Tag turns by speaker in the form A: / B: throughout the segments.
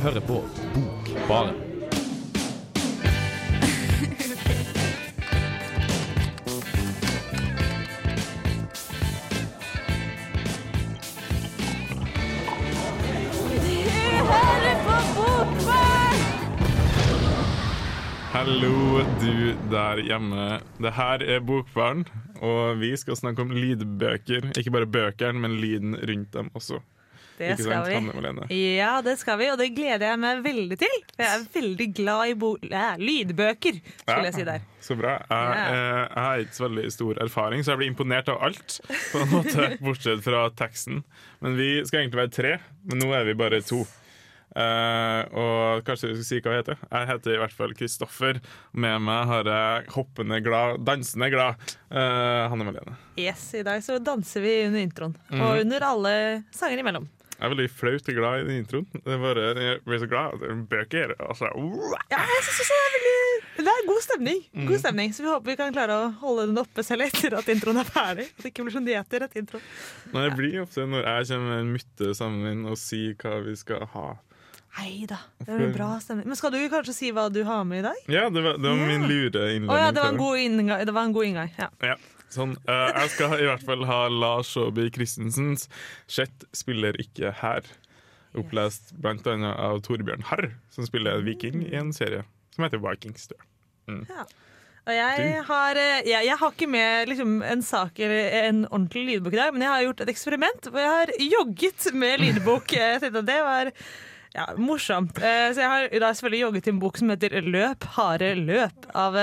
A: hører på Bokbaren.
B: Hallo, du der hjemme. Det her er Bokbaren, og vi skal snakke om lydbøker. Ikke bare bøkene, men lyden rundt dem også.
C: Det
B: Ikke
C: skal
B: sant,
C: vi.
B: Hanne
C: Ja, det skal vi, og det gleder jeg meg veldig til. For jeg er veldig glad i ja, lydbøker, skulle jeg si der.
B: Så bra. Jeg,
C: Ja.
B: eh, jeg har ikke så veldig stor erfaring, så jeg blir imponert av alt. På en måte, Bortsett fra teksten. Men vi skal egentlig være tre, men nå er vi bare to. Uh, og kanskje vi skal si hva vi heter. Jeg heter i hvert fall Kristoffer. Med meg har jeg hoppende glad, dansende glad uh, Hanne Malene.
C: Yes, I dag så danser vi under introen,
B: Mhm.
C: og under alle sanger imellom.
B: Jeg er veldig flaut og glad i den introen. Det bare, jeg blir så glad. Er bøker. Altså,
C: Ja, jeg synes også det er veldig Det er god stemning.
B: Mhm.
C: God stemning, Så vi håper vi kan klare å holde den oppe selv etter at introen er ferdig. At det ikke blir sånn dieter etter introen.
B: Nei, det blir ofte når jeg kommer med en mytte sammen og sier hva vi skal ha.
C: Nei da, det blir en bra stemning. Men skal du kanskje si hva du har med i dag?
B: Ja, det var, det var min lure innledning.
C: Å ja, det var en god inngang. Det var en god inngang. Ja.
B: Ja, sånn. uh, jeg skal i hvert fall ha Lars Saabye Christensens 'Chet spiller ikke her'. Opplest blant annet av Torbjørn Harr, som spiller viking i en serie som heter Vikings. Mm. jeg.
C: Og jeg har, eh, jeg, jeg har ikke med liksom, en sak eller en ordentlig lydbok i dag, men jeg har gjort et eksperiment hvor jeg har jogget med lydbok. Jeg tenkte at det var ja, morsomt. Eh, Så jeg har da selvfølgelig jogget til en bok som heter 'Løp, hare, løp' av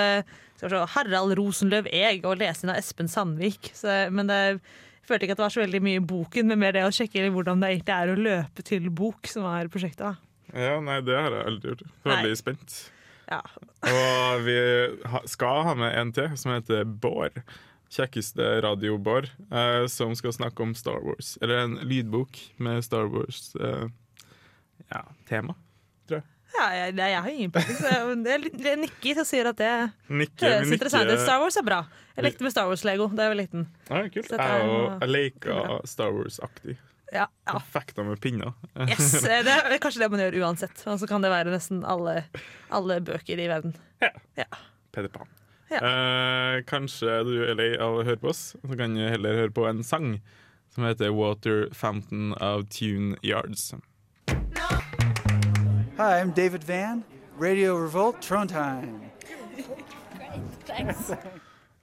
C: eh, se, Harald Rosenløv Eg og lesen av Espen Sandvik. Så, men det, jeg følte ikke at det var så veldig mye i boken, men mer det å sjekke hvordan det egentlig er å løpe til bok, som var prosjektet.
B: Ja, nei, det har jeg aldri gjort. Veldig spent.
C: Ja.
B: Og vi skal ha med en til, som heter Bård. Kjekkeste radio-Bård, eh, som skal snakke om Star Wars. Eller en lydbok med Star Wars-tema. ja, tema.
C: Ja, jeg, jeg har ingen peiling. så jeg- nikker og sier at det
B: Nikke,
C: høres interessant ut. Star Wars er bra. Jeg lekte med Star Wars-lego da jeg var liten.
B: Ja, kult. Jeg,
C: er
B: jeg leker Star Wars-aktig.
C: Ja, ja.
B: Fekta med pinner.
C: Yes, eh, det er kanskje det man gjør uansett. Og så kan det være nesten alle, alle bøker i verden.
B: Ja, Peder Pan.
C: Ja.
B: Eh, kanskje du er lei av å høre på oss, så kan du heller høre på en sang som heter 'Water Fountain of Tune Yards'.
D: Hi, I'm David Van, Radio Revolt, Trondheim.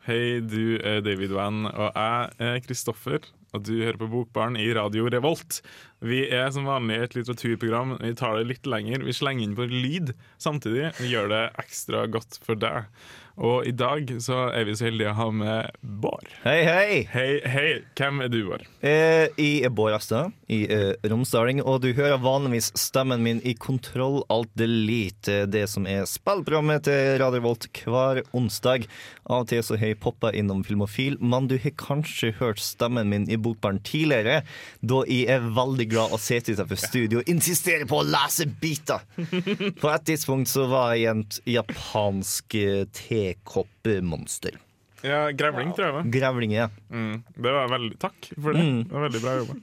B: Hei, du er David Van, og jeg er Kristoffer. Og du hører på Bokbarn i Radio Revolt. Vi er som vanlig et litteraturprogram. Vi tar det litt lenger. Vi slenger inn på lyd samtidig. Vi gjør det ekstra godt for deg. Og i dag så er vi så heldige å ha med Bård.
E: Hei, hei!
B: Hei, hei. Hvem er du, Bård?
E: Eh, jeg er Bård Astad, i eh, romsdaling, og du hører vanligvis stemmen min i Kontroll alt delete, det som er spillprogrammet til Radio Volt hver onsdag. Av og til så har jeg poppa innom Filmofil, men du har kanskje hørt stemmen min i Bokbarn tidligere, da jeg er veldig glad å sitte utenfor studio og insistere på å lese biter. På et tidspunkt så var jeg et japansk eh, tekoppmonster.
B: Ja, Grevling, tror jeg. var.
E: Grevling, ja.
B: Mm, det var veldig, takk for det.
E: Mm.
B: Det var veldig bra jobba.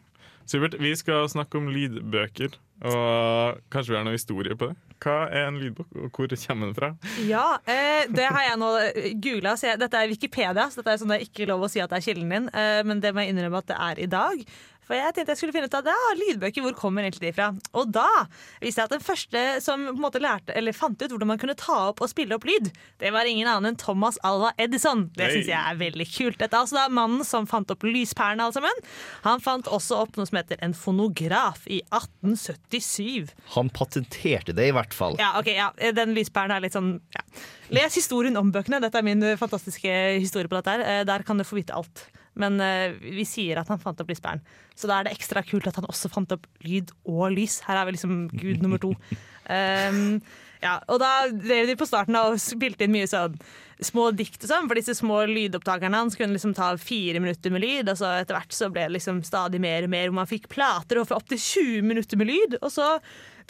B: Supert. Vi skal snakke om lydbøker, og kanskje vi har noe historie på det. Hva er en lydbok, og hvor kommer den fra?
C: Ja, eh, det har jeg nå googla. Dette er Wikipedia, så dette er sånn det er ikke lov å si at det er kilden din. Eh, men det må jeg innrømme at det er i dag. For jeg tenkte jeg skulle finne ut av ja, lydbøker, hvor kommer egentlig de fra? Og da viste jeg at den første som på en måte lærte, eller fant ut hvordan man kunne ta opp og spille opp lyd, det var ingen annen enn Thomas Alva Edison. Det syns jeg er veldig kult. Dette er altså da mannen som fant opp lyspærene, alle sammen. Han fant også opp noe som heter en fonograf i 1877.
E: Han patenterte det i hvert fall.
C: Ja, ok, ja. Den lyspæren er litt sånn ja. Les historien om bøkene. Dette er min fantastiske historie på dette. her. Eh, Der kan du få vite alt. Men eh, vi sier at han fant opp lyspæren. Så da er det ekstra kult at han også fant opp lyd og lys. Her er vi liksom gud nummer to. Um, ja, og da drev de på starten og spilte inn mye sånn små dikt og sånn, for disse små lydopptakerne hans kunne liksom ta fire minutter med lyd, og så etter hvert så ble det liksom stadig mer og mer hvor man fikk plater og opptil 20 minutter med lyd, og så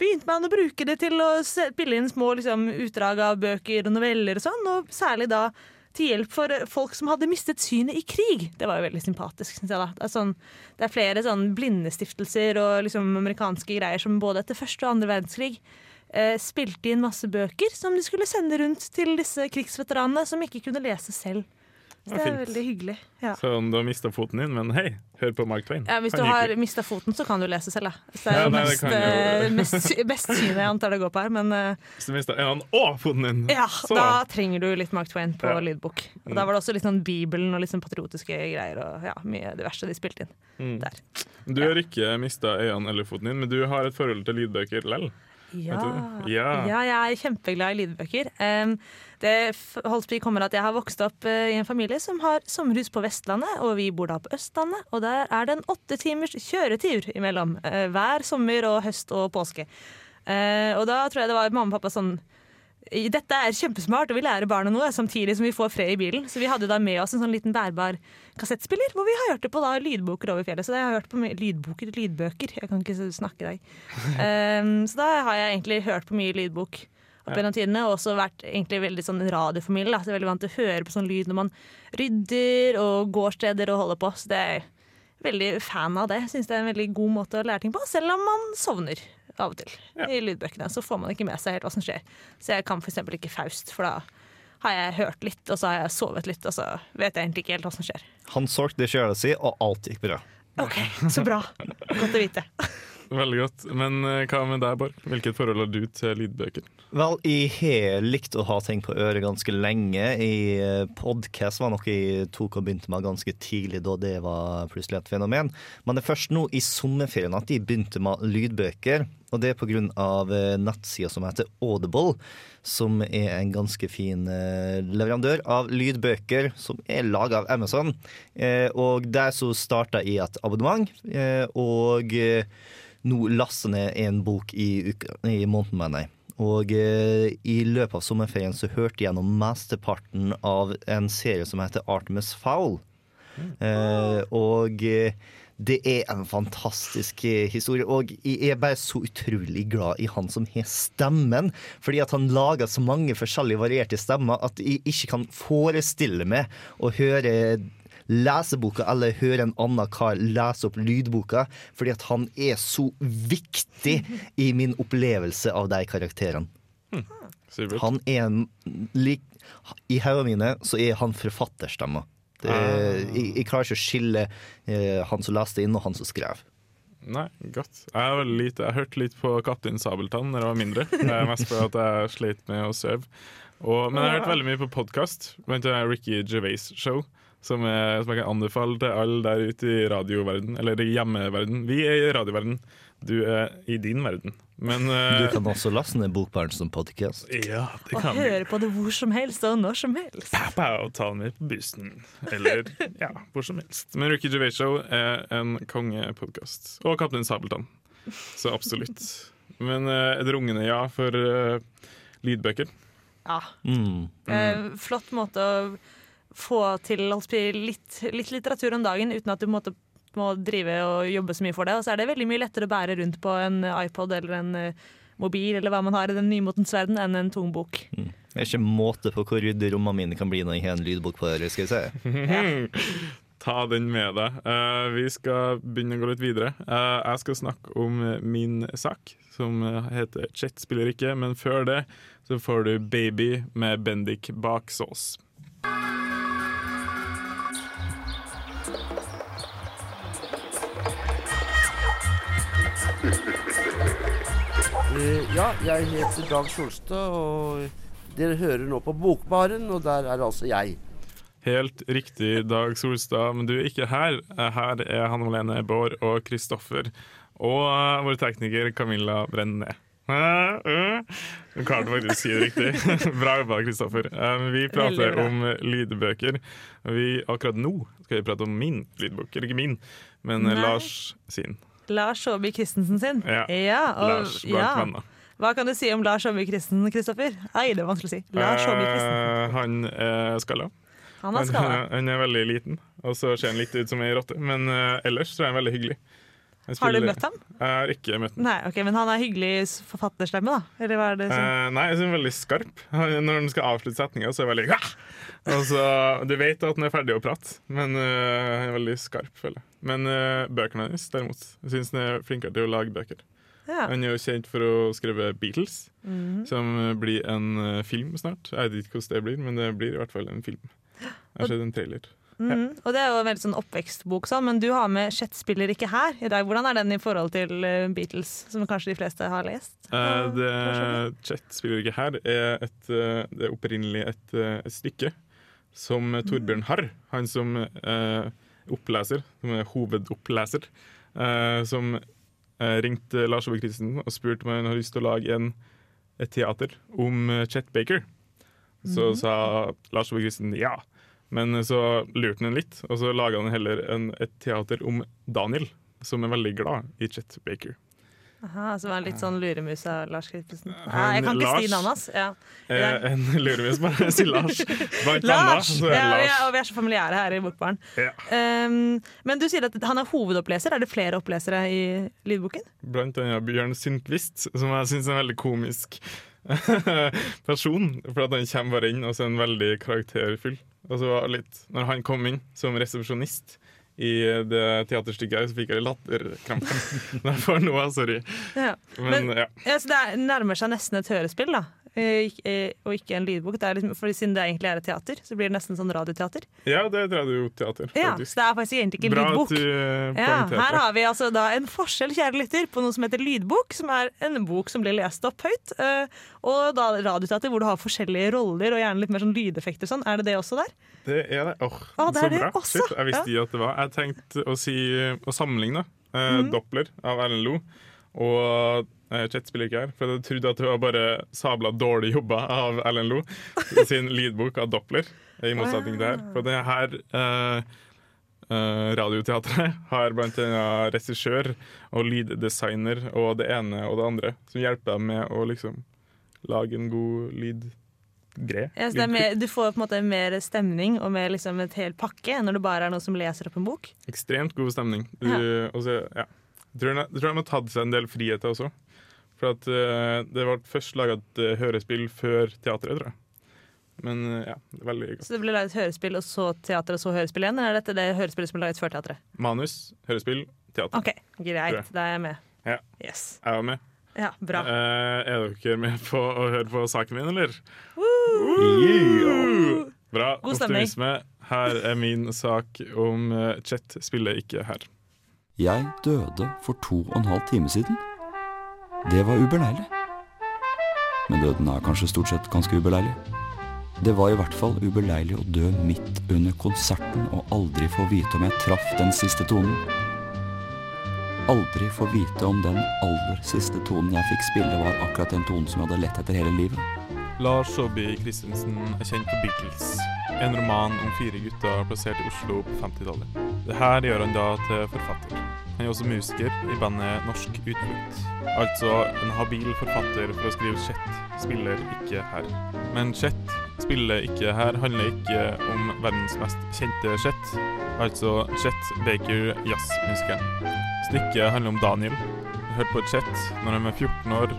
C: begynte man å bruke det til å spille inn små liksom, utdrag av bøker og noveller og sånn, og særlig da til hjelp for eh, folk som hadde mistet synet i krig. Det var jo veldig sympatisk, syns jeg. da. Det er, sånn, det er flere sånn blindestiftelser og liksom amerikanske greier som både etter første og andre verdenskrig eh, spilte inn masse bøker som de skulle sende rundt til disse krigsveteranene som ikke kunne lese selv. Så det er
B: fint.
C: veldig hyggelig. Ja.
B: Så om du har mista foten din, men hei, hør på Mark Twain.
C: Ja, hvis du
B: Han
C: har mista foten, så kan du lese selv, da. Så det er
B: Ja, nei,
C: mest,
B: det mest,
C: eh, mest, synet jeg antar det går på her. Men eh,
B: Hvis du mistet øynene og foten din,
C: ja,
B: så
C: da trenger du litt Mark Twain på
B: Ja.
C: lydbok. Og da var det også litt sånn Bibelen og litt sånn patriotiske greier og ja, mye det verste de spilte inn
B: Mm.
C: der.
B: Du har ikke mista øynene eller foten din, men du har et forhold til lydbøker lell.
C: Ja.
B: Vet? Ja.
C: jeg er kjempeglad i lydbøker. Um, det Holsby kommer at jeg har vokst opp uh, i en familie som har sommerhus på Vestlandet, og vi bor da på Østlandet. Og der er det en åtte timers kjøretur imellom uh, hver sommer og høst og påske. Uh, og da tror jeg det var mamma og pappa sånn «I- dette er kjempesmart, og vi lærer barna noe, samtidig som vi får fred i bilen. Så vi hadde da med oss en sånn liten bærbar kassettspiller, hvor vi har hørt det på da lydboker over fjellet. Så jeg har hørt på lydboker, lydbøker. Jeg kan ikke snakke i dag. Um, så da har jeg egentlig hørt på mye lydbok opp gjennom tidene, og også vært egentlig veldig sånn radiofamilie. Da. Så jeg er veldig vant til å høre på sånn lyd når man rydder og går steder og holder på. Så det er veldig fan av det. Syns det er en veldig god måte å lære ting på, selv om man sovner av og til i lydbøkene. Så får man ikke med seg helt hva som skjer. Så jeg kan f.eks. ikke Faust, for da har jeg hørt litt, og så har jeg sovet litt, og så vet jeg egentlig ikke helt hva som skjer.
E: Han solgte sjela si, og alt gikk bra.
C: OK, så bra. Godt å vite.
B: Veldig godt. Men eh, hva med deg, Bård? Hvilket forhold har du til lydbøker?
E: Vel, jeg har likt å ha ting på øret ganske lenge. I Podkast var noe jeg tok og begynte med ganske tidlig, da det var plutselig et fenomen. Men det er først nå i sommerferien at jeg begynte med lydbøker. Og det er pga. nettsida som heter Audible, som er en ganske fin eh, leverandør av lydbøker som er laga av Amazon. Eh, og der så starta jeg et abonnement, eh, og eh, nå laster ned en bok i, i måneden, mener jeg. Og eh, i løpet av sommerferien så hørte jeg gjennom mesteparten av en serie som heter Artemis Fowl. Eh, og eh, det er en fantastisk eh, historie. Og jeg er bare så utrolig glad i han som har stemmen. Fordi at han lager så mange forskjellige varierte stemmer at jeg ikke kan forestille meg å høre leseboka eller høre en annen kar lese opp lydboka, fordi at han er så viktig i min opplevelse av de karakterene.
B: Hmm.
E: Han er en lik I hodene mine så er han forfatterstemma. Det, jeg, jeg klarer ikke å skille eh, han som leste inn, og han som skrev.
B: Nei, godt. Jeg lite Jeg hørte litt på Kaptein Sabeltann da jeg var mindre. Det er mest fordi at jeg sleit med å sove. Og, men jeg har hørt veldig mye på podkast. Annet Ricky Gervais Show. Som, er, som jeg kan anbefale til alle der ute i radioverden eller i hjemmeverden. Vi er i radioverden, du er i din verden. Men
E: Du
B: eh,
E: kan også laste ned Bokbaren som podkast.
B: Ja, det
C: Og høre på det hvor som helst og når som helst.
B: Pappa og ta den med på bussen. Eller ja, hvor som helst. Men Ricky Gervais Show er en kongepodkast. Og Kaptein Sabeltann. Så absolutt. Men uh, et rungende ja for uh, lydbøker.
C: Ja.
E: Mm.
C: Eh, flott måte å få til litt, litt litteratur om dagen uten at du måtte, må drive og jobbe så mye for det. Og så er det veldig mye lettere å bære rundt på en iPod eller en eh, mobil eller hva man har i den nymotens verden, enn en tung bok.
E: Det er ikke måte på hvor ryddig rommene mine kan bli når jeg har en lydbok på øret. skal jeg si.
B: Ta den med deg. Uh, vi skal begynne å gå litt videre. Uh, jeg skal snakke om min sak, som heter Chet spiller ikke, men før det så får du Baby med Bendik Baksås.
F: Ja, jeg heter Dag Solstad, og dere hører nå på Bokbaren, og der er altså jeg.
B: Helt riktig, Dag Solstad, men du er ikke her. Eh, Her er Hanne Malene Bård og Kristoffer. Og eh, vår tekniker Camilla Brenne. Du klarte faktisk å si det riktig. Bra jobba, Kristoffer. Eh, Vi prater om lydbøker. Vi, akkurat nå skal vi prate om min lydbok. Eller ikke min, men
C: Nei.
B: Lars sin.
C: Lars Saabye Christensen sin.
B: Ja.
C: og,
B: Lars
C: ja.
B: venner.
C: Hva kan du si om Lars Saabye Christensen, Kristoffer? Nei, det er vanskelig å si. Lars Saabye Christensen.
B: Eh, Han er skalla.
C: Han er
B: Han, han er veldig liten, og så ser han litt ut som ei rotte. Men eh, ellers tror jeg han er veldig hyggelig.
C: Har du møtt ham?
B: Jeg har ikke møtt ham.
C: Nei, ok, Men han er hyggelig forfatterstemme, da? Eller hva er det som
B: Eh, nei, jeg synes han er veldig skarp. Når han skal avslutte setninga, så er han veldig! Altså, du vet at den er ferdig å prate, men uh, han er veldig skarp, føler jeg. Men uh, bøkene hennes, derimot, jeg syns han er flinkere til å lage bøker.
C: Ja.
B: Han er jo kjent for å skrive Beatles,
C: Mhm.
B: som eh, blir en film snart. Jeg vet ikke hvordan det blir, men det blir i hvert fall en film. Jeg har sett en trailer.
C: Mhm. Og det er jo en veldig sånn oppvekstbok, sånn, men du har med 'Chet spiller ikke her' i dag. Hvordan er den i forhold til Beatles, som kanskje de fleste har lest?
B: Eh, det Chet spiller ikke her, er, et, det er opprinnelig et, et stykke som eh, Torbjørn Harr, han som eh, oppleser, som er hovedoppleser, eh, som eh, ringte Lars Ove Christensen og spurte om han hadde lyst til å lage en, et teater om eh, Chet Baker. Så sa Lars Ove Christensen ja. Men så lurte han litt, og så laga han heller en, et teater om Daniel, som er veldig glad i Chet Baker.
C: Aha, så var han litt sånn luremus av Lars Kristensen.
B: Han
C: jeg kan ikke
B: Lars-
C: si navnet hans. Ja.
B: Eh, en luremus bare si Lars. Blant
C: Lars!
B: så er
C: Ja,
B: Lars.
C: ja, og vi er så familiære her i Bokbaren.
B: Ja.
C: Um, men du sier at han er hovedoppleser. Er det flere opplesere i lydboken?
B: Blant annet Bjørn Sundquist, som jeg syns er en veldig komisk person. For at han kommer bare inn og så er han veldig karakterfull. Og så var litt, når han kom inn som resepsjonist i det teaterstykket her, så fikk jeg latterkrampe. Derfor nå, sorry.
C: Ja.
B: Men,
C: Men-
B: ja.
C: Ja, så det er, nærmer seg nesten et hørespill, da. Eh, eh, og ikke en lydbok. Det er liksom, for Siden det egentlig er et teater, så blir det nesten sånn radioteater.
B: ja, det er et radioteater,
C: Ja,
B: faktisk.
C: så det er faktisk egentlig ikke en lydbok.
B: du eh,
C: Ja, her har vi altså da en forskjell, kjære lytter, på noe som heter lydbok, som er en bok som blir lest opp høyt, og da radioteater hvor du har forskjellige roller og gjerne litt mer sånn lydeffekter. og Sånn. Er det det også der?
B: Det er det. Åh,
C: Å, det
B: så
C: er det
B: bra.
C: også.
B: Shit, jeg visste ikke at det var. Jeg tenkte å si å sammenligne eh,
C: mm.
B: Doppler av Erlend Lo og Chet spiller ikke her. For jeg trodde at det var bare sabla dårlig jobba av Erlend Lo sin lydbok av Doppler, i motsetning til her. For det her eh, eh, radioteatret har blant annet regissør og lyddesigner og det ene og det andre, som hjelper dem med å liksom lage en god lyd.
C: Ja, er mer, du får på en måte mer stemning og mer liksom et hel pakke når det bare er noen som leser opp en bok.
B: Ekstremt god stemning. Du, ja. Også, ja. Jeg tror de har tatt seg en del friheter også. For at uh, det ble først laga et uh, hørespill før teatret, tror jeg. Men uh, ja, det er veldig godt.
C: Så det ble laget hørespill, og så teater, og så hørespill igjen? Eller er dette det hørespillet som ble laget før teatret?
B: Manus, hørespill, teater.
C: OK, greit. Da er jeg med.
B: Ja.
C: Yes.
B: Jeg var med.
C: Ja, bra.
B: Eh, er dere med på å høre på saken min, eller? Bra.
C: God stemning.
B: Optimisme. Her er min sak om uh, Chet spiller ikke her.
G: Jeg døde for to og en halv time siden. Det var ubeleilig. Men døden er kanskje stort sett ganske ubeleilig. Det var i hvert fall ubeleilig å dø midt under konserten og aldri få vite om jeg traff den siste tonen. Aldri få vite om den aller siste tonen jeg fikk spille, var akkurat den tonen som jeg hadde lett etter hele livet.
B: Lars Saabye Christensen er kjent for Beatles, en roman om fire gutter plassert i Oslo på 50-tallet. Det her gjør han da til forfatter. Han er også musiker i bandet Norsk Utflukt. Altså en habil forfatter for å skrive Chet spiller ikke her. Men Chet spiller ikke her handler ikke om verdens mest kjente Chet, altså Chet Baker, jazzmusikeren. Stykket handler om Daniel. Han hørte på Chet når han var 14 år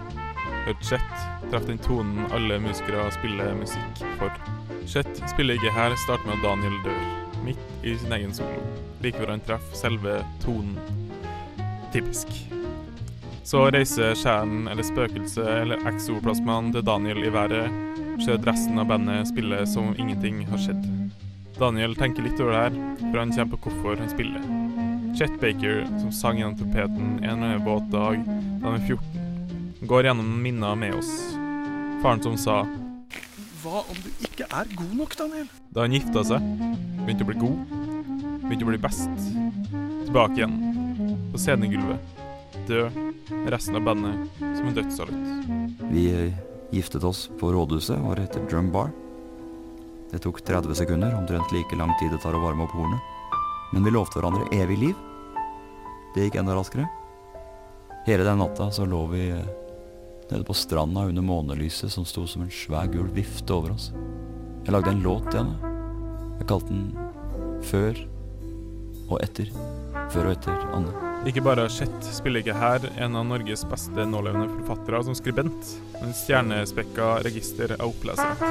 B: hørt Chet traff den tonen alle musikere spiller musikk for. Chet spiller ikke her, starter med at Daniel dør, midt i sin egen solo. Like før han treffer selve tonen. Typisk. Så reiser kjernen eller spøkelset eller exoplasmaen til Daniel i været, ser resten av bandet spille som om ingenting har skjedd. Daniel tenker litt over det her, for han kommer på hvorfor han spiller. Chet Baker, som sang gjennom trompeten en eller annen våt dag da han var 14, går gjennom minner med oss. Faren som sa
H: Hva om du ikke er god nok, Daniel?
B: da han gifta seg, begynte å bli god, begynte å bli best. Tilbake igjen, på scenegulvet, med resten av bandet som en dødssalutt.
G: Vi eh, giftet oss på rådhuset og etter Drum Bar. Det tok 30 sekunder, omtrent like lang tid det tar å varme opp hornet. Men vi lovte hverandre evig liv. Det gikk enda raskere. Hele den natta så lå vi eh, nede på stranda under månelyset som sto som en svær gul vifte over oss. Jeg lagde en låt til henne. Jeg kalte den Før og etter. Før og etter Anne.
B: Ikke bare Chet spiller ikke her en av Norges beste nålevende forfattere som skribent, men stjernespekka register av opplesere.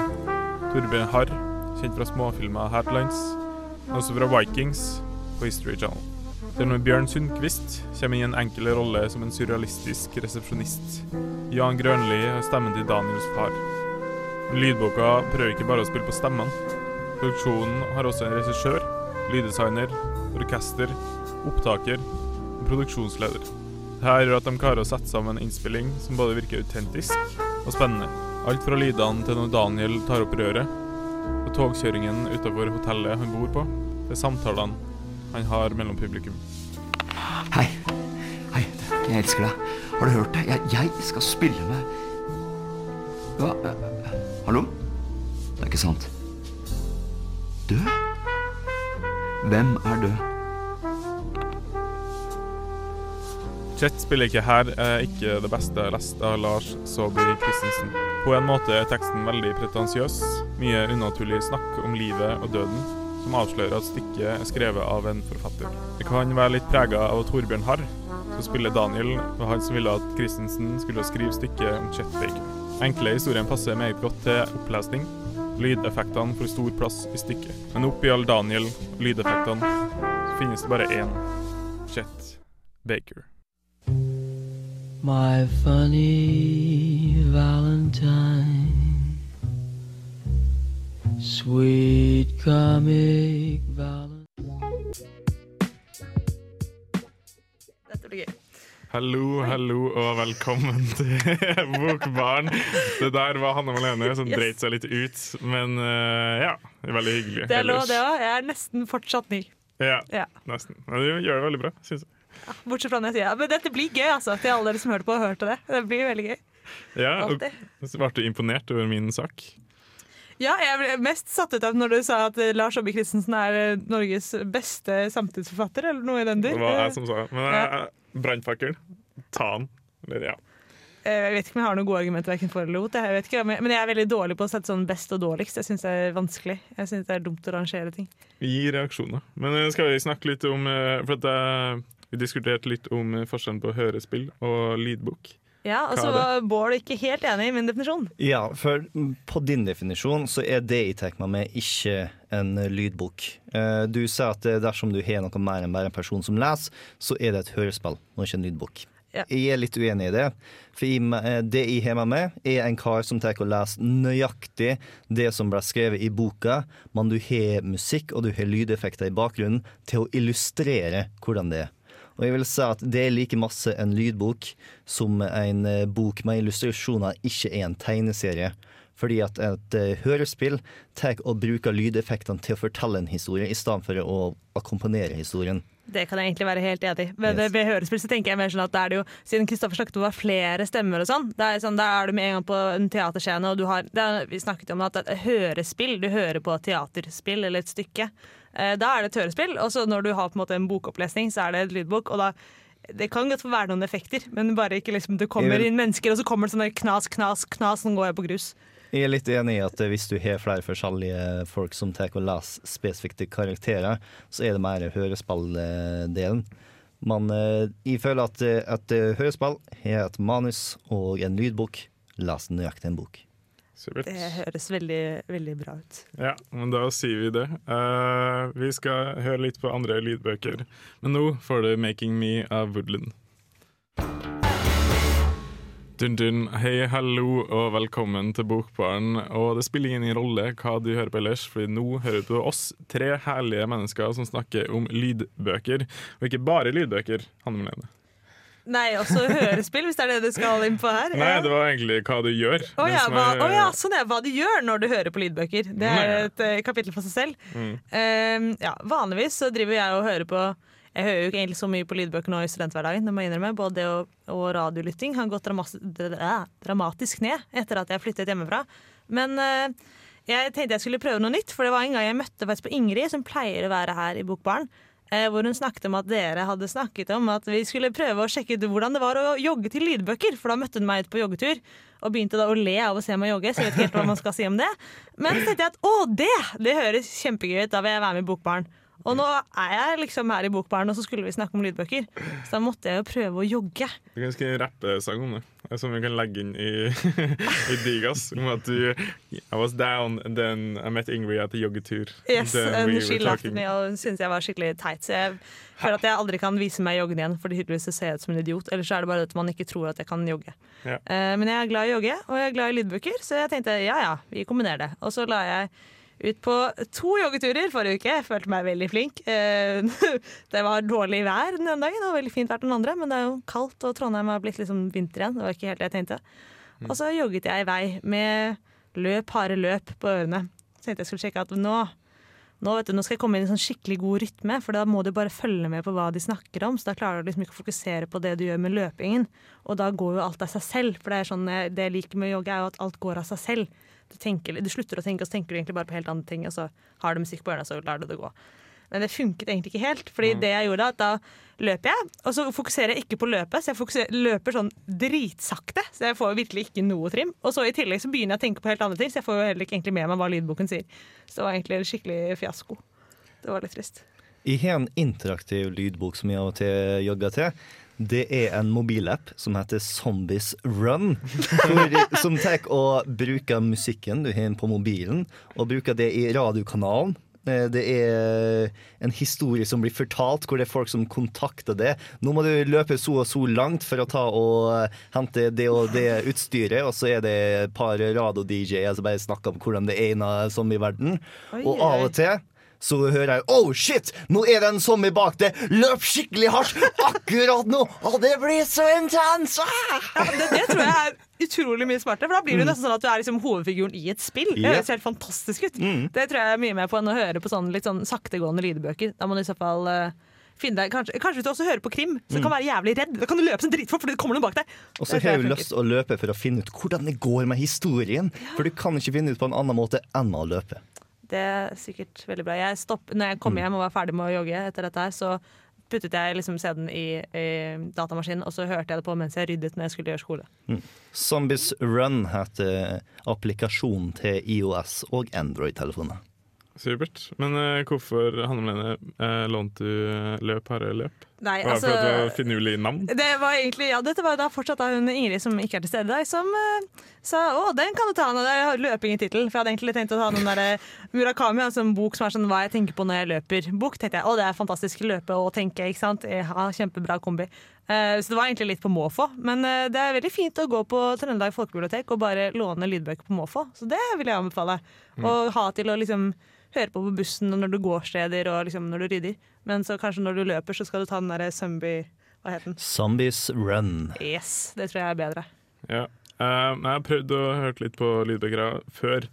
B: Torbjørn Harr, kjent fra småfilmer Heartlands, men også fra Vikings på History Channel. Der når Bjørn Sundquist kommer inn i en enkel rolle som en surrealistisk resepsjonist. Jan Grønli har stemmen til Daniels far. Lydboka prøver ikke bare å spille på stemmene. Produksjonen har også en regissør, lyddesigner, orkester, opptaker produksjonsleder. Dette gjør at de klarer å sette sammen en innspilling som både virker autentisk og spennende. Alt fra lydene til når Daniel tar opp røret, og togkjøringen utenfor hotellet han bor på, til samtalene han har mellom publikum.
G: Hei. Hei, jeg elsker deg. Har du hørt det? Jeg, jeg skal spille med Hva? eh, Hallo? Det er ikke sant. Død? Hvem er død?
B: Chet spiller ikke her er ikke det beste lest av Lars Saabye Christensen. På en måte er teksten veldig pretensiøs, mye unaturlig snakk om livet og døden, som avslører at stykket er skrevet av en forfatter. Det kan være litt prega av Torbjørn Harr, som spiller Daniel, og han som ville at Christensen skulle skrive stykket om Chet Baker. Enkle historien passer meget godt til opplesning. Lydeffektene får stor plass i stykket. Men oppi all Daniel og lydeffektene så finnes det bare én Chet Baker.
I: My funny Valentine, sweet comic Valentine.
C: Dette blir gøy.
B: Hallo, hallo og velkommen til Bokbarn. Det der var Hanne Malene som
C: Yes.
B: dreit seg litt ut, men uh, ja, veldig hyggelig.
C: Det er lov, det òg. Jeg er nesten fortsatt ny.
B: Ja,
C: Ja.
B: nesten. Men du gjør det veldig bra, syns jeg.
C: Bortsett fra når jeg sier ja, Men dette blir gøy, altså. Til alle dere som hørte på og hørte det. Det blir veldig gøy.
B: Ja, og ble du imponert over min sak?
C: Ja, jeg ble mest satt ut av når du sa at eh, Lars Aabye Christensen er eh, Norges beste samtidsforfatter, eller noe i den
B: Det var jeg som sa Men
C: Ja.
B: jeg- brannfakkel, ta den. Eller ja.
C: Eh, Jeg vet ikke om jeg har noen gode argumenter verken for eller mot. Jeg vet ikke, men jeg er veldig dårlig på å sette sånn best og dårligst. Jeg syns det er vanskelig. Jeg synes det er dumt å rangere ting.
B: Gi reaksjoner. Men eh, skal vi snakke litt om eh, For at eh, vi diskuterte litt om eh, forskjellen på hørespill og lydbok.
C: Ja, Og så var Bård ikke helt enig i min definisjon.
E: Ja, for på din definisjon så er det jeg tar meg med, ikke en lydbok. Eh, Du sa at eh, dersom du har noe mer enn bare en person som leser, så er det et hørespill, og ikke en lydbok.
C: Ja.
E: Jeg er litt uenig i det. For i, det jeg har med er en kar som tar og leser nøyaktig det som ble skrevet i boka, men du har musikk og du har lydeffekter i bakgrunnen til å illustrere hvordan det er. Og jeg vil si at det er like masse en lydbok som en eh, bok med illustrasjoner ikke er en tegneserie. Fordi at et eh, hørespill tar og bruker lydeffektene til å fortelle en historie, i stedet for å akkompagnere historien.
C: Det kan jeg egentlig være helt enig i. Men
E: Yes.
C: ved hørespill så tenker jeg mer sånn at det er det jo, siden Kristoffer snakket om å ha flere stemmer og sånn, da er, sånn, er du med en gang på en teaterscene, og du har det er, Vi snakket om at et hørespill, du hører på teaterspill eller et stykke. Eh, da er det et hørespill, og så når du har på en en bokopplesning, så er det et lydbok. og da det kan godt få være noen effekter, men bare ikke liksom det kommer inn mennesker, og så kommer det sånn knas, knas, knas, nå går jeg på grus.
E: Jeg er litt enig i at eh, hvis du har flere forskjellige folk som tar og leser spesifikke karakterer, så er det mer hørespilldelen. Men eh, jeg føler at et hørespill har et manus og en lydbok. Les nøyaktig en bok.
B: Supert.
C: Det høres veldig, veldig bra ut.
B: Ja, men da sier vi det. Uh, vi skal høre litt på andre lydbøker, men nå får du 'Making Me' av Woodland. Dun, dun. Hei, hallo og velkommen til Bokbaren. Og det spiller ingen rolle hva du hører på ellers, for nå hører du på oss tre herlige mennesker som snakker om lydbøker. Og ikke bare lydbøker, Hanne Melene.
C: Nei, også hørespill, hvis det er det du skal inn på her.
B: Nei, det var egentlig hva du gjør.
C: Å
B: oh,
C: ja, hva, å ja, sånn er hva du gjør når du hører på lydbøker. Det er et uh, kapittel for seg selv.
B: Mm.
C: Eh, ja, vanligvis så driver jeg og hører på Jeg hører jo ikke egentlig så mye på lydbøker nå i studenthverdagen. Det må jeg innrømme. Både det og, og radiolytting har gått dra- dramatisk ned etter at jeg flyttet hjemmefra. Men uh, jeg tenkte jeg skulle prøve noe nytt, for det var en gang jeg møtte faktisk på Ingrid, som pleier å være her i Bokbaren. Eh, Hvor hun snakket om at dere hadde snakket om at vi skulle prøve å sjekke ut hvordan det var å jogge til lydbøker. For da møtte hun meg ut på joggetur og begynte da å le av å se meg jogge. Så jeg vet ikke helt hva man skal si om det Men så tenkte jeg at å, det! Det høres kjempegøy ut. Da vil jeg være med i Bokbaren. Og nå er jeg liksom her i Bokbaren, og så skulle vi snakke om lydbøker. Så da måtte jeg jo prøve å jogge.
B: Du kan skrive rappesang om det, som vi kan legge inn i, i Digas. Om at du I was down, and then I met Ingrid at a joggetur.
C: Yes, and
B: we
C: she laughed me og syntes jeg var skikkelig teit. Så jeg føler at jeg aldri kan vise meg joggende igjen, for tydeligvis så ser jeg ut som en idiot. Eller så er det bare at man ikke tror at jeg kan jogge.
B: Ja.
C: Eh, men jeg er glad i å jogge, og jeg er glad i lydbøker, så jeg tenkte ja ja, vi kombinerer det. Og så la jeg ut på to joggeturer forrige uke. Jeg følte meg veldig flink. Eh, det var dårlig vær den ene dagen og veldig fint vær den andre, men det er jo kaldt, og Trondheim har blitt liksom vinter igjen. Det var ikke helt det jeg tenkte. Og så jogget jeg i vei med løp, harde løp på ørene. Så tenkte jeg skulle sjekke at nå nå, vet du, nå skal jeg komme inn i en sånn skikkelig god rytme, for da må du bare følge med på hva de snakker om. Så da klarer du liksom ikke å fokusere på det du gjør med løpingen. Og da går jo alt av seg selv. For det er sånn, det jeg liker med å jogge, er jo at alt går av seg selv. Tenker, du slutter å tenke, og så tenker du egentlig bare på helt andre ting, og så har du musikk på ørene, så lar du det gå. Men det funket egentlig ikke helt. Fordi det jeg gjorde, at da løper jeg, og så fokuserer jeg ikke på løpet. Så jeg løper sånn dritsakte, så jeg får virkelig ikke noe trim. Og så i tillegg så begynner jeg å tenke på helt andre ting, så jeg får jo heller ikke egentlig med meg hva lydboken sier. Så det var egentlig en skikkelig fiasko. Det var litt trist.
E: Jeg har en interaktiv lydbok som jeg av og til jogger til. Det er en mobilapp som heter Zombies Run. Som tar og bruker musikken du har på mobilen, og bruker det i radiokanalen. Eh, Det er en historie som blir fortalt, hvor det er folk som kontakter det. Nå må du løpe så og så langt for å ta og hente det og det utstyret, og så er det et par radio-DJ-er som bare snakker om hvordan det er som i
C: Oi,
E: Og av og til så hører jeg Oh shit! Nå er det en zombie bak det! Løp skikkelig hardt akkurat nå! Og det blir så intens! Ah!
C: Ja, det, det tror jeg er utrolig mye smartere, for da blir det nesten sånn at du er liksom hovedfiguren i et spill. Det høres helt fantastisk ut. Det tror jeg er mye mer på enn å høre på sånn litt sånn saktegående lydbøker. Da må du i så fall eh, finne deg Kanskje, kanskje du også hører på krim, så kan du være jævlig redd. Da kan du løpe sånn dritfort, for det kommer noen bak deg.
E: Og så har
C: jeg
E: du lyst til å løpe for å finne ut hvordan det går med historien. For du kan ikke finne ut på en annen måte enn å løpe.
C: Det er sikkert veldig bra. Jeg stopp, når jeg kom hjem og var ferdig med å jogge etter dette her, så puttet jeg liksom CD-en i, i datamaskinen, og så hørte jeg det på mens jeg ryddet når jeg skulle gjøre skole.
E: Zombies Run heter applikasjonen til IOS og Android-telefoner.
B: Supert. Men uh, hvorfor Hanne Melene, uh, lånte du eh, løp, harde løp?
C: Nei,
B: Var det for at det var
C: altså
B: finurlig navn?
C: det var egentlig, ja, Dette var da fortsatt da hun Ingrid som ikke er til stede i dag, som uh, sa å, den kan du ta. nå. Det er løping i tittel. For jeg hadde egentlig tenkt å ta den der eh, Murakami, altså en bok som er sånn hva jeg tenker på når jeg løper. Bok tenkte jeg, å det er fantastisk løpe og tenke, ikke sant. Ja, kjempebra kombi. Eh, så det var egentlig litt på måfå. Men eh, det er veldig fint å gå på Trøndelag folkebibliotek og bare låne lydbøker på måfå. Så det vil jeg anbefale. Å ha til å liksom høre på på bussen og når du går steder og liksom når du rydder. Men så kanskje når du løper, så skal du ta den derre zombie Hva het den?
E: Zombies Run.
C: Yes, det tror jeg er bedre.
B: Ja. Uh, jeg har prøvd å høre litt på lydbøker før.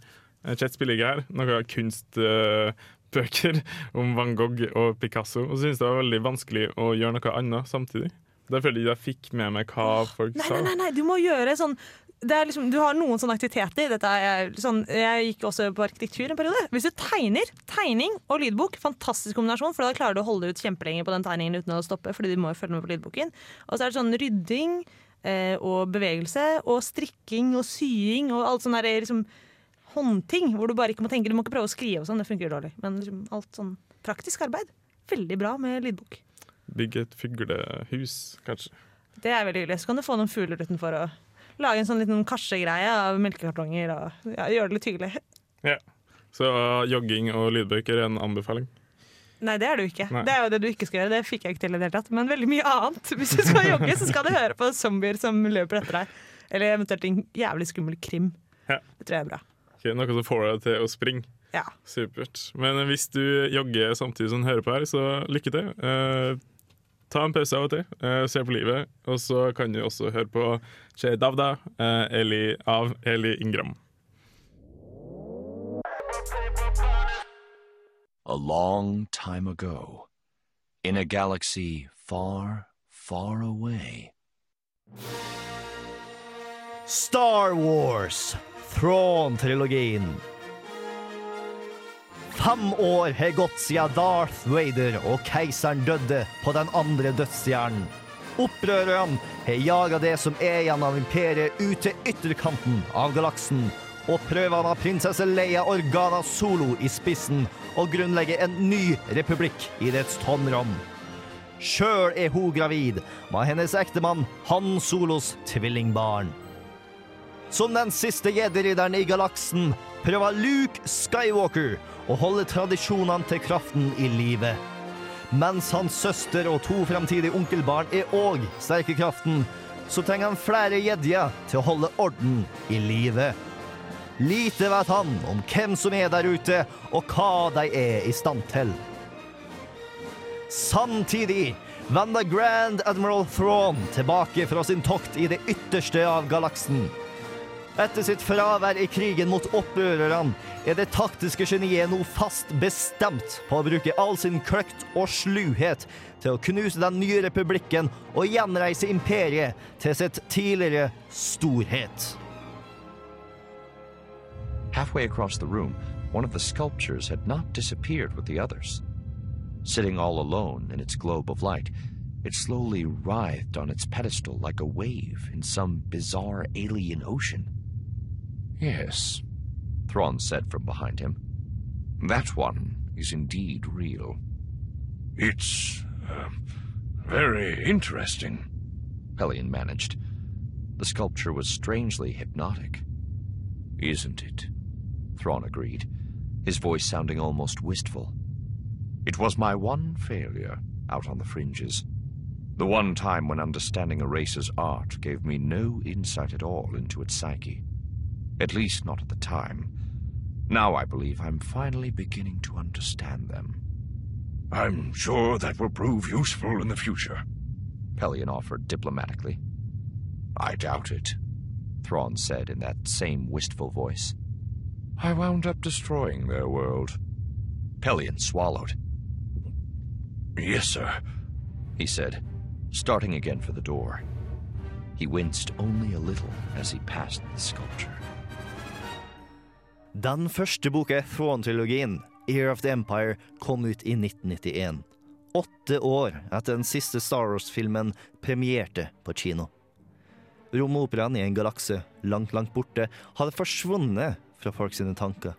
B: Chet spiller ikke her. Noen kunstbøker om van Gogh og Picasso. Og så synes det var veldig vanskelig å gjøre noe annet samtidig. Da føler jeg jeg fikk med meg hva folk
C: Nei,
B: sa.
C: nei, nei, nei, du må gjøre sånn det liksom, du har noen sånne aktiviteter. Er sånn, jeg gikk også på arkitektur en periode. Hvis du tegner, tegning og lydbok, fantastisk kombinasjon, for da klarer du å holde ut kjempelenge på den tegningen uten å stoppe, fordi du må jo følge med på lydboken. Og så er det sånn rydding eh, og bevegelse og strikking og sying og alt sånn der liksom håndting, hvor du bare ikke må tenke. Du må ikke prøve å skrive og sånn, det funker dårlig. Men liksom alt sånn praktisk arbeid. Veldig bra med lydbok.
B: Bygge et fuglehus, kanskje.
C: Det er veldig hyggelig. Så kan du få noen fugler utenfor og lage en sånn liten karsegreie av melkekartonger og ja, gjøre det litt hyggelig.
B: Ja. Så uh, jogging og lydbøker er en anbefaling.
C: Nei, det er det jo ikke.
B: Nei.
C: Det er jo det du ikke skal gjøre. Det fikk jeg ikke til i det hele tatt. Men veldig mye annet. Hvis du skal jogge, så skal du høre på zombier som løper etter deg. Eller eventuelt en jævlig skummel krim.
B: Ja.
C: Det tror jeg er bra.
B: Okay, noe som får deg til å springe.
C: Ja.
B: Supert. Men hvis du jogger samtidig som du hører på her, så lykke til. Eh, ta en pause av og til, uh, se på livet, og så kan du også høre på Che Davda uh, Eli, av Eli Ingram.
J: A long time ago, in a galaxy far, far away.
E: Star Wars, Thrawn-trilogien. Fem år har gått siden Darth Vader og keiseren døde på den andre dødsstjernen. Opprørerne har jaga det som er igjen av imperiet ut til ytterkanten av galaksen, og prøvene av prinsesse Leia Organa Solo i spissen å grunnlegge en ny republikk i dets tomrom. Sjøl er hun gravid med hennes ektemann Han Solos tvillingbarn. Som den siste jedi-ridderen i galaksen prøver Luke Skywalker å holde tradisjonene til kraften i live. Mens hans søster og to fremtidige onkelbarn er òg sterke kraften, så trenger han flere jedier til å holde orden i live. Lite vet han om hvem som er der ute, og hva de er i stand til. Samtidig vender Grand Admiral Thrawn tilbake fra sin tokt i det ytterste av galaksen. Etter sitt fravær i krigen mot opprørerne er det taktiske geniet nå fast bestemt på å bruke all sin kløkt og sluhet til å knuse den nye republikken og gjenreise imperiet til sitt tidligere storhet.
J: Halfway across the room, one of the sculptures had not disappeared with the others. Sitting all alone in its globe of light, it slowly writhed on its pedestal like a wave in some bizarre alien ocean. Yes, Thrawn said from behind him. That one is indeed real.
K: It's uh, very interesting.
J: Hellion managed. The sculpture was strangely hypnotic.
K: Isn't it?
J: Thrawn agreed, his voice sounding almost wistful.
K: It was my one failure out on the fringes. The one time when understanding a race's art gave me no insight at all into its psyche. At least not at the time. Now I believe I'm finally beginning to understand them. I'm sure that will prove useful in the future.
J: Pelion offered diplomatically.
K: I doubt it,
J: Thrawn said in that same wistful voice.
K: I wound up destroying their world.
J: Pelion swallowed.
K: Yes, sir,
J: he said, starting again for the door. He winced only a little as he passed the sculpture.
E: Den første boka, Thrawn-trilogien, Ear of the Empire, kom ut i 1991. Åtte år etter den siste Star Wars-filmen premierte på kino. Romoperaen i en galakse langt, langt borte hadde forsvunnet fra folk sine tanker.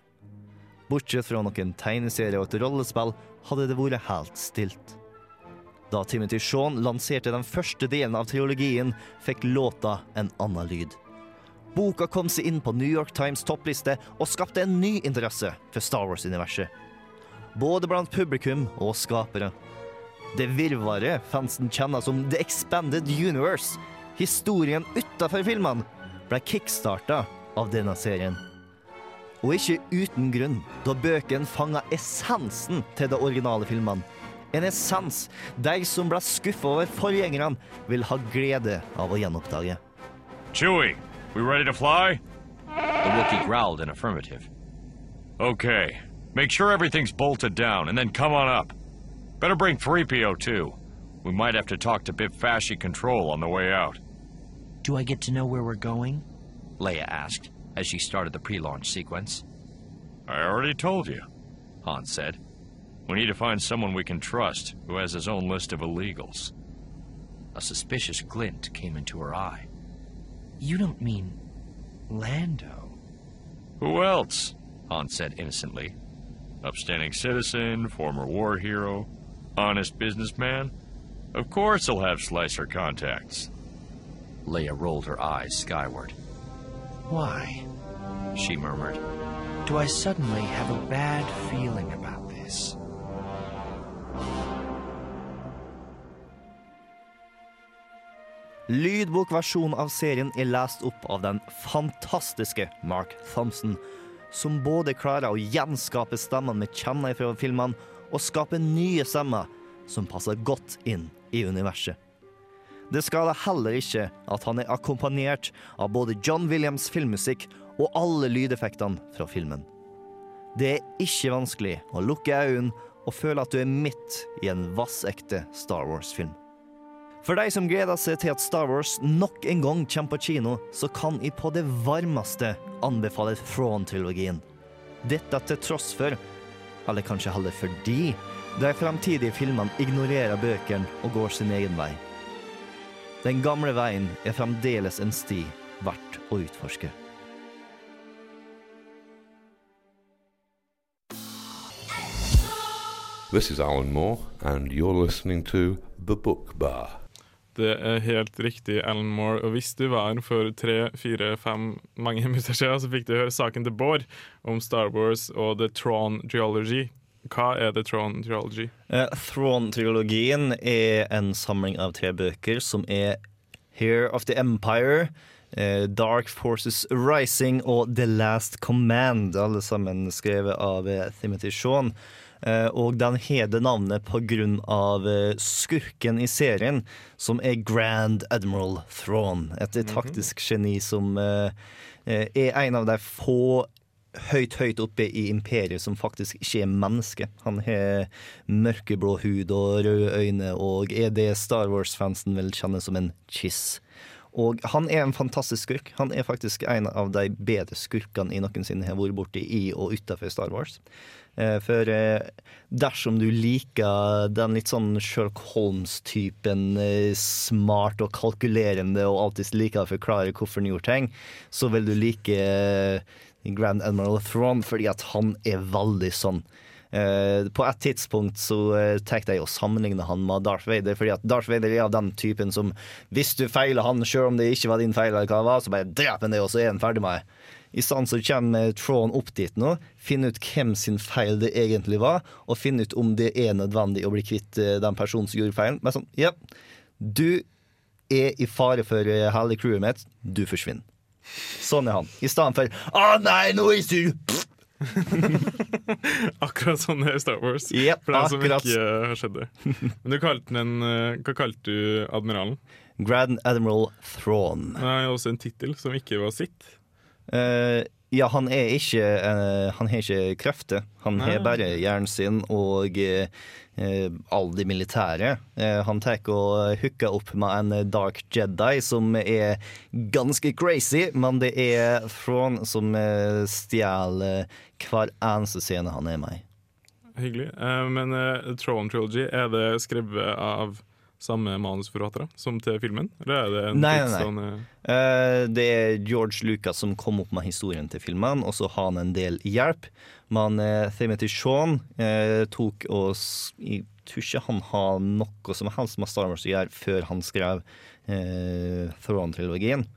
E: Bortsett fra noen tegneserier og et rollespill hadde det vært helt stilt. Da Timothy Shaun lanserte den første delen av trilogien, fikk låta en annen lyd. Boka kom seg inn på New York Times toppliste og skapte en ny interesse for Star Wars-universet. Både blant publikum og skapere. Det virvaret fansen kjenner som The Expanded Universe, historien utafor filmene, ble kickstarta av denne serien. Og ikke uten grunn, da bøkene fanga essensen til de originale filmene. En essens de som ble skuffa over forgjengerne, vil ha glede av å gjenoppdage.
K: Chewie, we ready to fly?
J: The Wookiee growled in affirmative.
K: Okay. Make sure everything's bolted down, and then come on up. Better bring 3PO too. We might have to talk to Bib Fashy Control on the way out.
L: Do I get to know where we're going? Leia asked as she started the pre-launch sequence.
K: I already told you,
J: Han said.
K: We need to find someone we can trust who has his own list of illegals.
L: A suspicious glint came into her eye. You don't mean Lando?
K: Who else?
J: Han said innocently.
K: Upstanding citizen, former war hero, honest businessman? Of course he'll have Slicer contacts.
J: Leia rolled her eyes skyward.
L: Why? She murmured. Do I suddenly have a bad feeling about this?
E: Lydbokversjonen av serien er lest opp av den fantastiske Mark Thompson, som både klarer å gjenskape stemmene vi kjenner fra filmene, og skape nye stemmer som passer godt inn i universet. Det skader heller ikke at han er akkompagnert av både John Williams' filmmusikk og alle lydeffektene fra filmen. Det er ikke vanskelig å lukke øynene og føle at du er midt i en vassekte Star Wars-film. For de som gleder seg til at Star Wars nok en gang kommer på kino, så kan jeg på det varmeste anbefale Thrawn-trilogien. Dette til tross for, eller kanskje heller fordi, de framtidige filmene ignorerer bøkene og går sin egen vei. Den gamle veien er fremdeles en sti verdt å utforske.
M: This is Alan Moore, and you're listening to The Book Bar.
B: Det er helt riktig, Alan Moore. Og hvis du var her for tre, fire, fem mange minutter siden, så fikk du høre saken til Bård om Star Wars og The Tron Geology. Hva er The Tron Geology?
E: Eh, Throne-trilogien er en samling av tre bøker som er Here of the Empire, eh, Dark Forces Rising og The Last Command. Alle sammen skrevet av eh, Timothy Shawn. Eh, og den heter navnet av eh, skurken i serien, som er Grand Admiral Thrawn. Et taktisk geni som eh, er en av de få høyt, høyt oppe i imperiet som faktisk ikke er menneske. Han har mørkeblå hud og røde øyne og er det Star Wars-fansen vil kjenne som en kiss. Og han er en fantastisk skurk. Han er faktisk en av de bedre skurkene jeg noensinne har vært borti i og utenfor Star Wars. Eh, For eh, dersom du liker den litt sånn Sherlock Holmes-typen, eh, smart og kalkulerende og alltid liker å forklare hvorfor han gjorde ting, så vil du like Grand Admiral Thrawn fordi at han er veldig sånn. Uh, på et tidspunkt så uh, tenkte jeg å sammenligne han med Darth Vader, fordi at Darth Vader er av den typen som hvis du feiler han, selv om det ikke var din feil, eller hva det var, så bare dreper han det, og så er han ferdig med det. I stedet så kommer Tron opp dit nå, finner ut hvem sin feil det egentlig var, og finner ut om det er nødvendig å bli kvitt eh, den personen som gjorde feilen. Men sånn, ja, du er i fare for eh, hele crewet mitt, du forsvinner. Sånn er han. I stedet for 'Å nei, nå er jeg sur'.
B: Akkurat sånn er Star Wars.
E: Yep,
B: for er som
E: akkurat.
B: ikke har skjedd det. Men du kalte den eh, Hva kalte du admiralen?
E: Grand Admiral Thrawn.
B: Det er også en tittel som ikke var sitt.
E: Eh, ja, han er ikke uh, Han har ikke krefter. Han har bare hjernen sin og uh, alle de militære. Eh, han tar og hooker opp med en Dark Jedi som er ganske crazy, men det er Thrawn som eh, stjeler hver eneste scene han er med i.
B: Hyggelig. Eh, men uh, Tron Trilogy, er det skrevet av samme manusforfattere som til filmen? Eller er det en
E: Nei, nei, nei. Eh, det er George Lucas som kom opp med historien til filmen, og så har han en del hjelp. Men uh, Timothy Shaun uh, tok og Jeg tror ikke han har noe som helst med Star Wars å gjøre før han skrev uh, Thrawn-trilogien.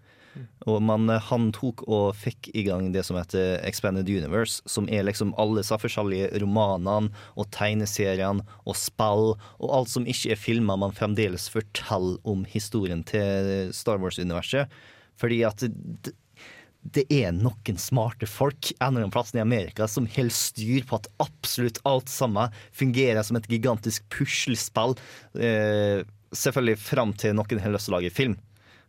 E: Og men eh, han tok og fikk i gang det som heter Expanded Universe, som er liksom alle de forskjellige romanene og tegneseriene og spill og alt som ikke er filma, man fremdeles forteller om historien til Star Wars-universet. Fordi at det, er noen smarte folk en eller annen i Amerika som holder styr på at absolutt alt sammen fungerer som et gigantisk puslespill. Eh, selvfølgelig fram til noen har lyst til å lage film.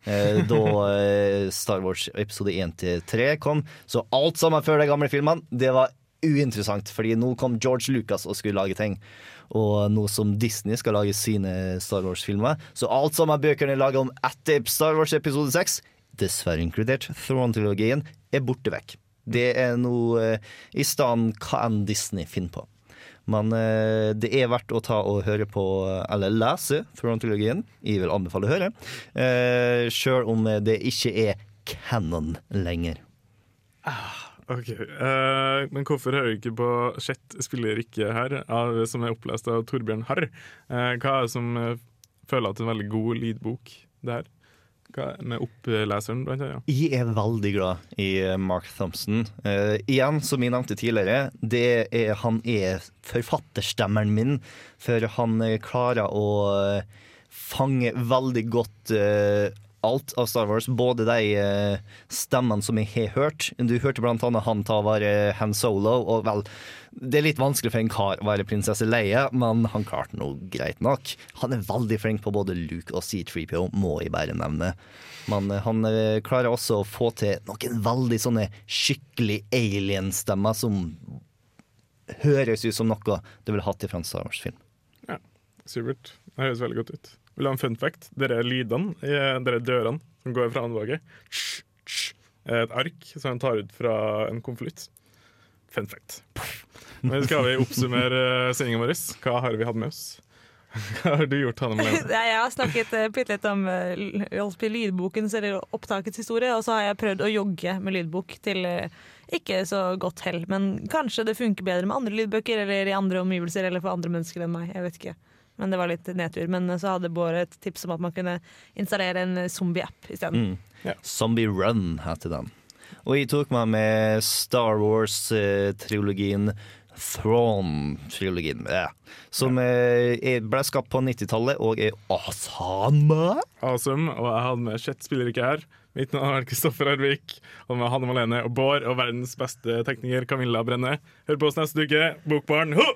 E: Eh, da eh, Star Wars episode 1 til 3 kom. Så alt sammen før de gamle filmene, det var uinteressant. Fordi nå kom George Lucas og skulle lage ting. Og nå som Disney skal lage sine Star Wars-filmer. Så alt sammen bøkene er laga om etter Star Wars episode 6, dessverre inkludert Throne-trilogien, er borte vekk. Det er noe eh, i stedet enn Disney finner på. Men eh, det er verdt å ta og høre på, eller lese, Thrawn-trilogien. Jeg vil anbefale å høre. Eh, Sjøl om det ikke er canon lenger.
B: Ok, eh, Men hvorfor hører du ikke på Chet spiller ikke her, av, som er opplest av Torbjørn Harr? Eh, hva er det som eh, føler at det er en veldig god lydbok det her? Med oppleseren, blant annet?
E: Jeg er veldig glad i eh, Mark Thompson. Uh, igjen, som jeg nevnte tidligere, det er, han er forfatterstemmeren min, for han eh, klarer å fange veldig godt eh, alt av Star Wars. Både de eh, stemmene som jeg har hørt. Du hørte blant annet han ta være Han Solo, og vel det er litt vanskelig for en kar å være prinsesse Leia, men han klarte noe greit nok. Han er veldig flink på både Luke og C3PO, må jeg bare nevne. Men eh, han eh, klarer også å få til noen veldig sånne skikkelig alien-stemmer som høres ut som noe du ville hatt i fransk Star Wars-film.
B: Ja, supert. Det høres veldig godt ut. Vil du ha en fun fact? Dere lydene, i- dere dørene som går fra tsj, er et ark som han tar ut fra en konvolutt. Fun fact. Men skal vi oppsummere sendinga vår? Hva har vi hatt med oss? Hva har du gjort, Hanne Malene?
C: Jeg har snakket bitte litt om eh, lydbokens eller opptakets historie, og så har jeg prøvd å jogge med lydbok til eh, ikke så godt hell. Men kanskje det funker bedre med andre lydbøker eller i andre omgivelser eller for andre mennesker enn meg. Jeg vet ikke. Men det var litt nedtur. Men eh, så hadde Bård et tips om at man kunne installere en eh, zombie-app isteden.
E: Mm. Zombie Run heter den. Og jeg tok meg med Star Wars-trilogien Throne-trilogien. Ja. Som eh, er- ble skapt på 90-tallet og er awesome.
B: Awesome. Og jeg hadde med Chet spiller ikke her. Mitt navn er Kristoffer Arvik. Og med Hanne Malene og Bård og verdens beste tekniker Camilla Brenne. Hør på oss neste uke. Bokbarn! Ho!